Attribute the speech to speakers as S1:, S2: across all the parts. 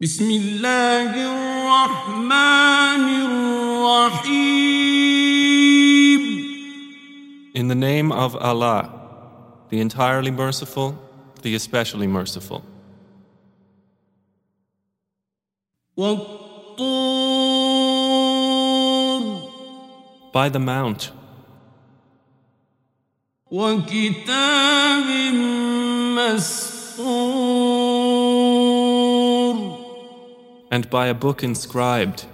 S1: بسم الله الرحمن الرحيم
S2: In the name of Allah, the entirely merciful, the especially merciful.
S1: والطور
S2: By the Mount,
S1: وكتاب مسطور
S2: and by a book inscribed.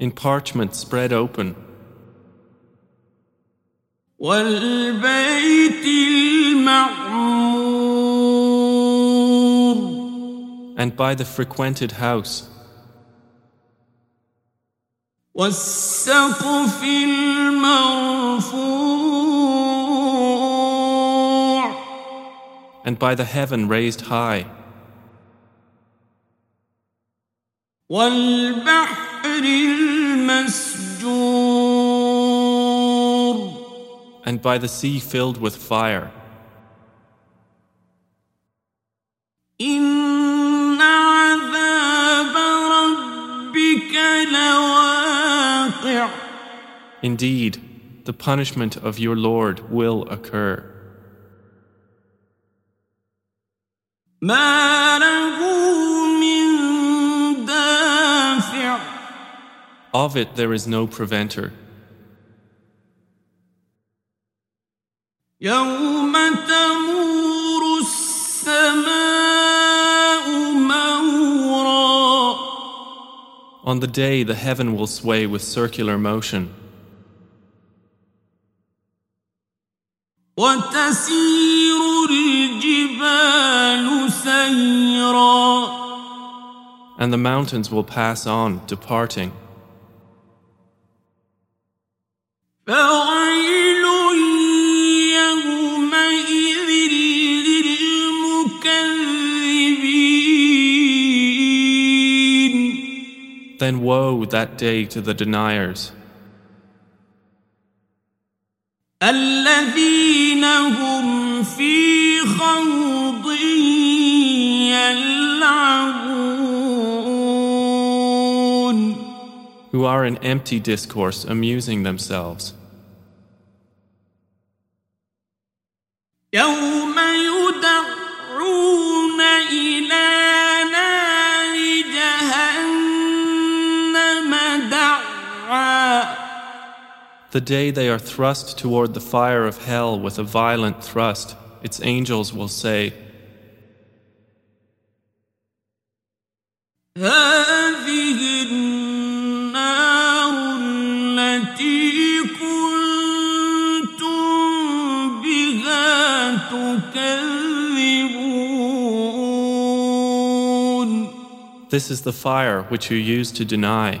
S2: In parchment spread open. And by the frequented house.
S1: والسقف المرفوع
S2: and by the heaven raised high,
S1: والبحر المسجور
S2: and by the sea filled with fire.
S1: إن
S2: Indeed, the punishment of your Lord will occur.
S1: ما له من دافع
S2: Of it there is no preventer.
S1: يوم تمور السماء مورا
S2: On the day the heaven will sway with circular motion,
S1: وتسير الجبال سيرا
S2: and the mountains will pass on, departing.
S1: فويل يومئذ للمكذبين
S2: Then woe that day to the deniers,
S1: الذين هم في خوض يلعبون
S2: who are in empty discourse amusing themselves. The day they are thrust toward the fire of hell with a violent thrust, its angels will say, This is the fire which you used to deny.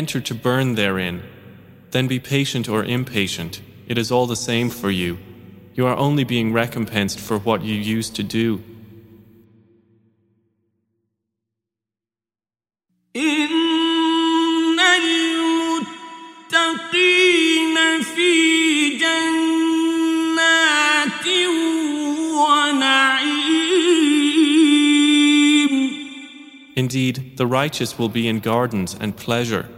S2: enter to burn therein. Then be patient or impatient, it is all the same for you. You are only being recompensed for what you used to do. Indeed, the righteous will be in gardens and pleasure.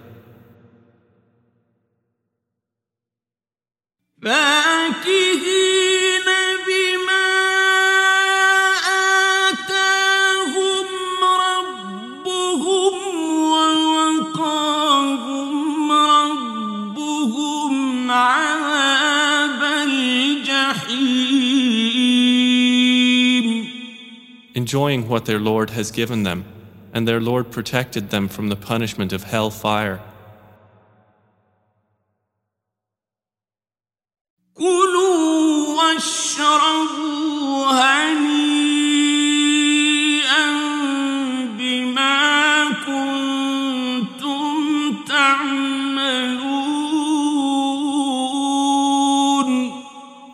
S2: enjoying what their Lord has given them, and their Lord protected them from the punishment of hell fire.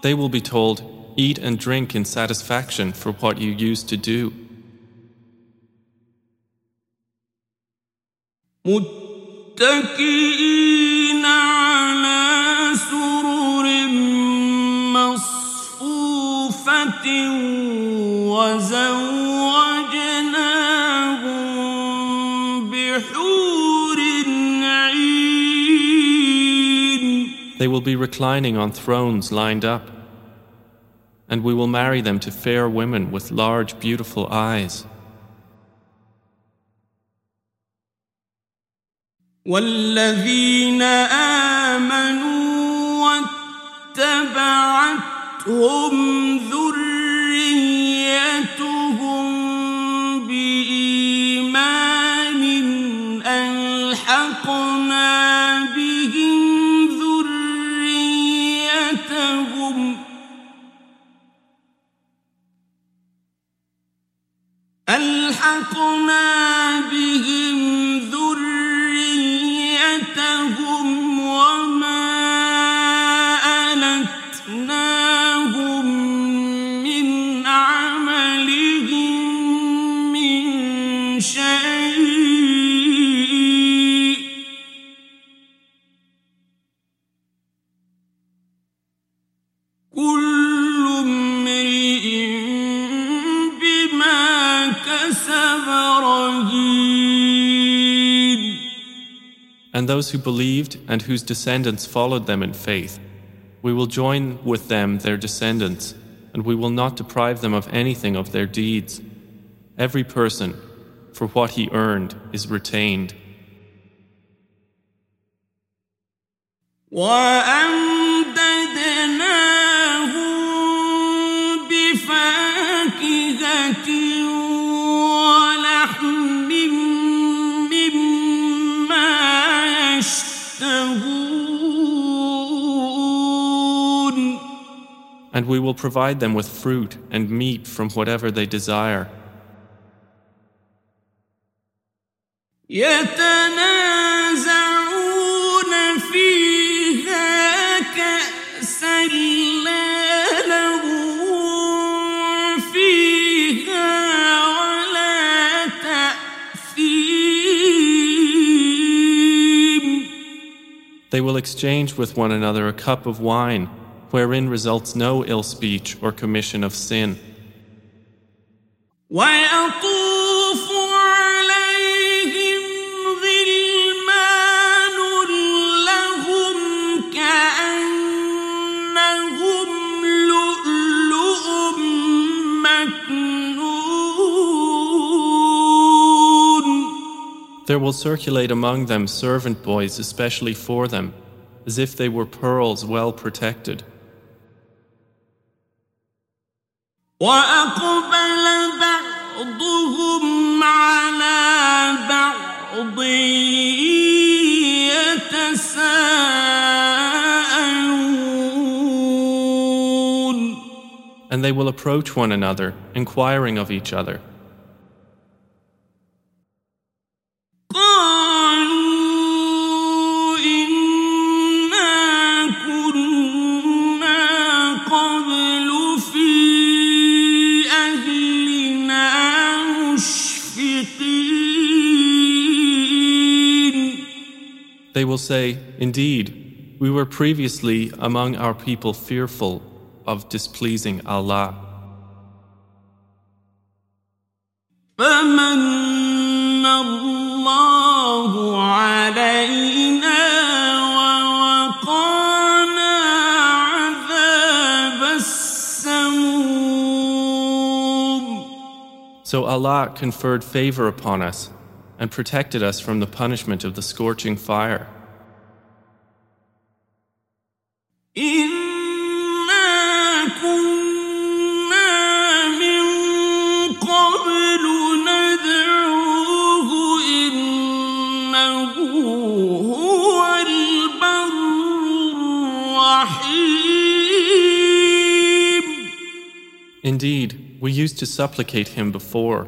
S2: They will be told, Eat and drink in satisfaction for what you used to do.
S1: متكئين على سرر مصفوفة وزوجناهم بحور عين
S2: They will be reclining on thrones lined up, and we will marry them to fair women with large, beautiful eyes.
S1: والذين آمنوا واتبعتهم ذريتهم ألحقنا به
S2: And those who believed and whose descendants followed them in faith, we will join with them their descendants, and we will not deprive them of anything of their deeds. Every person, for what he earned, is retained. and we will provide them with fruit and meat from whatever they desire. They will exchange with one another a cup of wine wherein results no ill speech or commission of sin. There will circulate among them servant boys especially for them, as if they were pearls well protected.
S1: وأقبل بعضهم على بعض يتساءلون
S2: And they will approach one another, inquiring of each other. will say, Indeed, we were previously among our people fearful of displeasing Allah.
S1: فمن الله علينا ووقانا عذاب السموم
S2: So Allah conferred favor upon us and protected us from the punishment of the scorching fire. Indeed, we used to supplicate him before.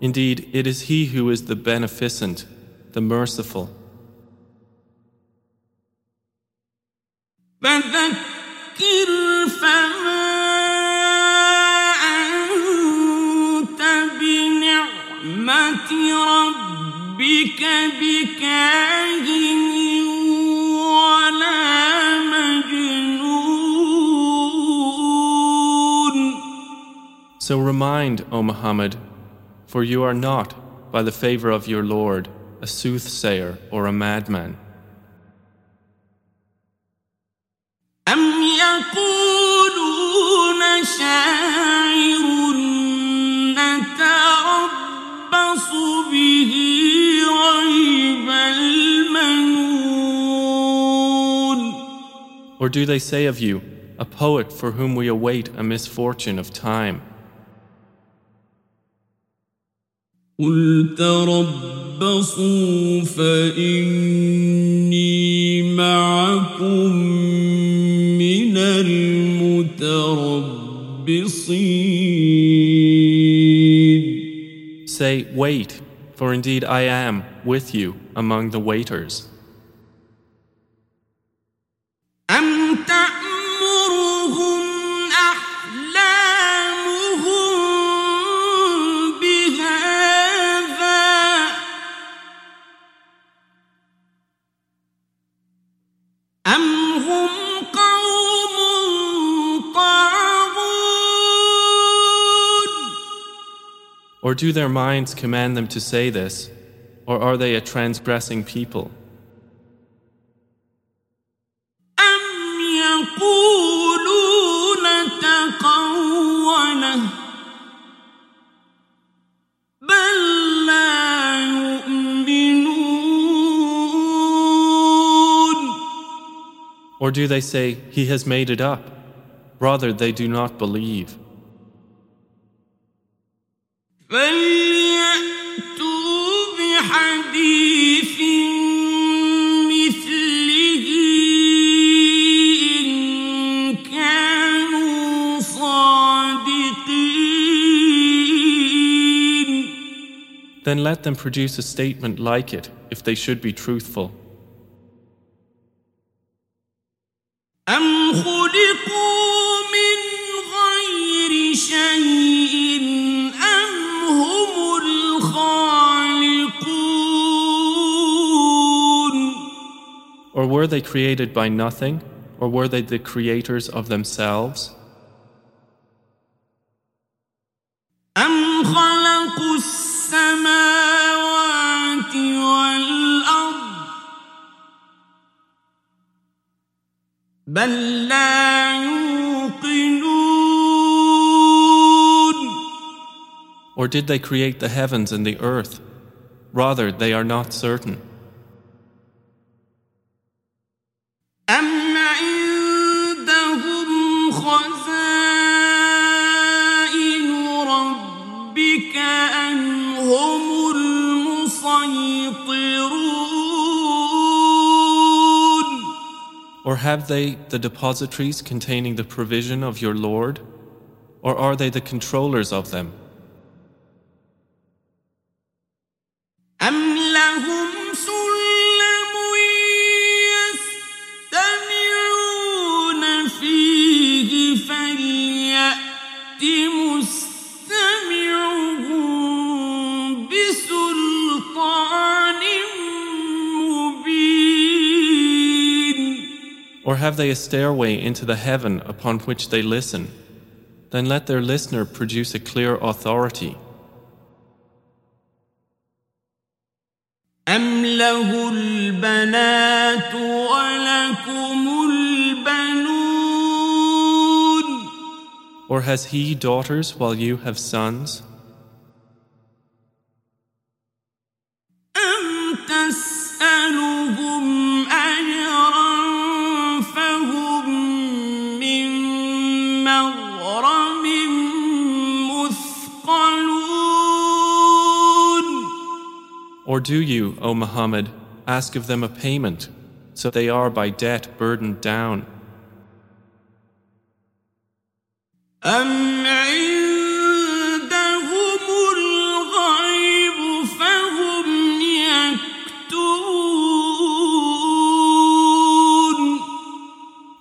S2: Indeed, it is he who is the beneficent, the merciful.
S1: فذكر فما أنت بنعمة ربك بكاهن
S2: So remind, O Muhammad, for you are not, by the favor of your Lord, a soothsayer or a madman. Or do they say of you, a poet for whom we await a misfortune of time?
S1: قل تربصوا فإني معكم من المتربصين
S2: Say, Wait, for indeed I am with you among the waiters. Or do their minds command them to say this? Or are they a transgressing people? Or do they say, He has made it up? Rather, they do not believe.
S1: فليأتوا بحديث مثله إن كانوا صادقين
S2: Then let them produce a statement like it if they should be truthful. created by nothing? Or were they the creators of themselves?
S1: أم خلقوا السماوات والأرض بل لا يوقنون
S2: Or did they create the heavens and the earth? Rather, they are not certain. Or have they the depositories containing the provision of your Lord? Or are they the controllers of them? have they a stairway into the heaven upon which they listen? Then let their listener produce a clear authority.
S1: أم له البنات ولكم البنون
S2: Or has he daughters while you have sons? Or do you, O Muhammad, ask of them a payment, so they are by debt burdened down?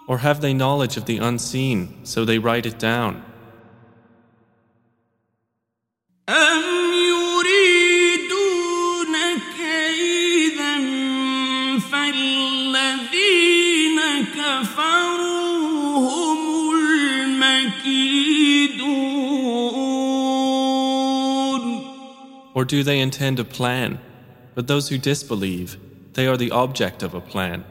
S1: Or
S2: have they knowledge of the unseen, so they write it down? Or do they intend a plan? But those who disbelieve, they are the object of a plan.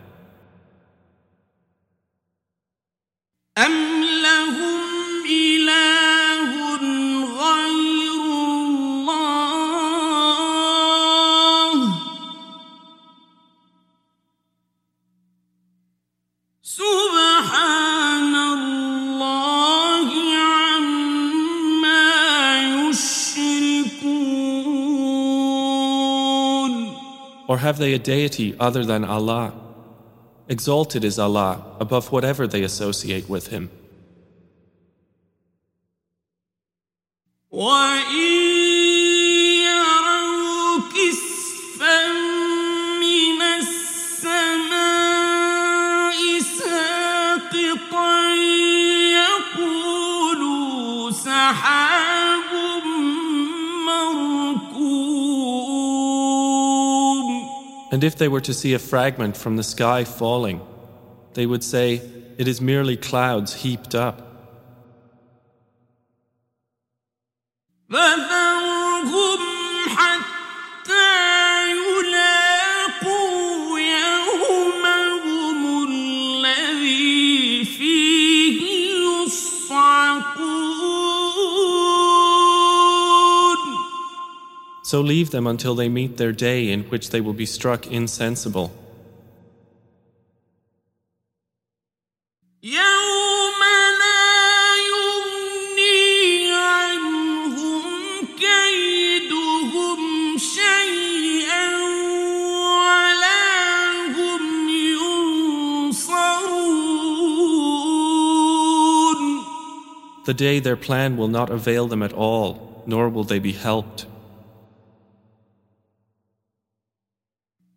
S2: Or have they a deity other than Allah? Exalted is Allah above whatever they associate with Him. And if they were to see a fragment from the sky falling, they would say, It is merely clouds heaped up. So leave them until they meet their day in which they will be struck insensible. The day their plan will not avail them at all, nor will they be helped.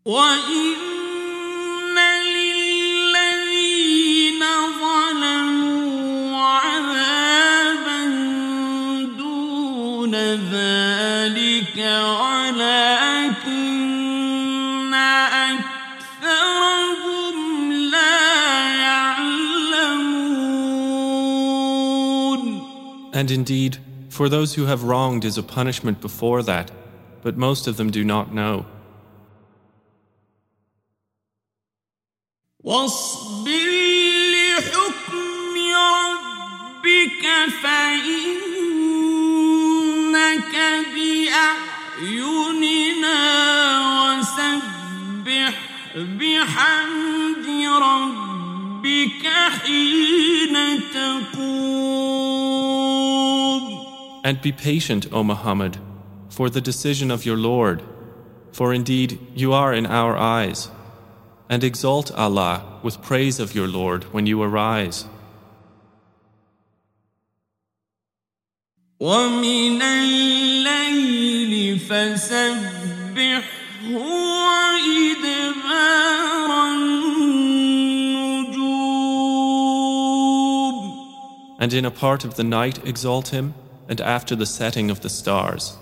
S1: وإن للذين ظلموا عذابا دون ذلك ولكن أكثرهم لا يعلمون
S2: And indeed, for those who have wronged is a punishment before that, but most of them do not know.
S1: واصبر لحكم ربك فإنك بأعيننا وسبح بحمد ربك حين تقوم
S2: And be patient, O Muhammad, for the decision of your Lord, for indeed you are in our eyes. And exalt Allah with praise of your Lord when you arise.
S1: ومن الليل فسبحه وإدبار النجوم
S2: And in a part of the night exalt him, and after the setting of the stars.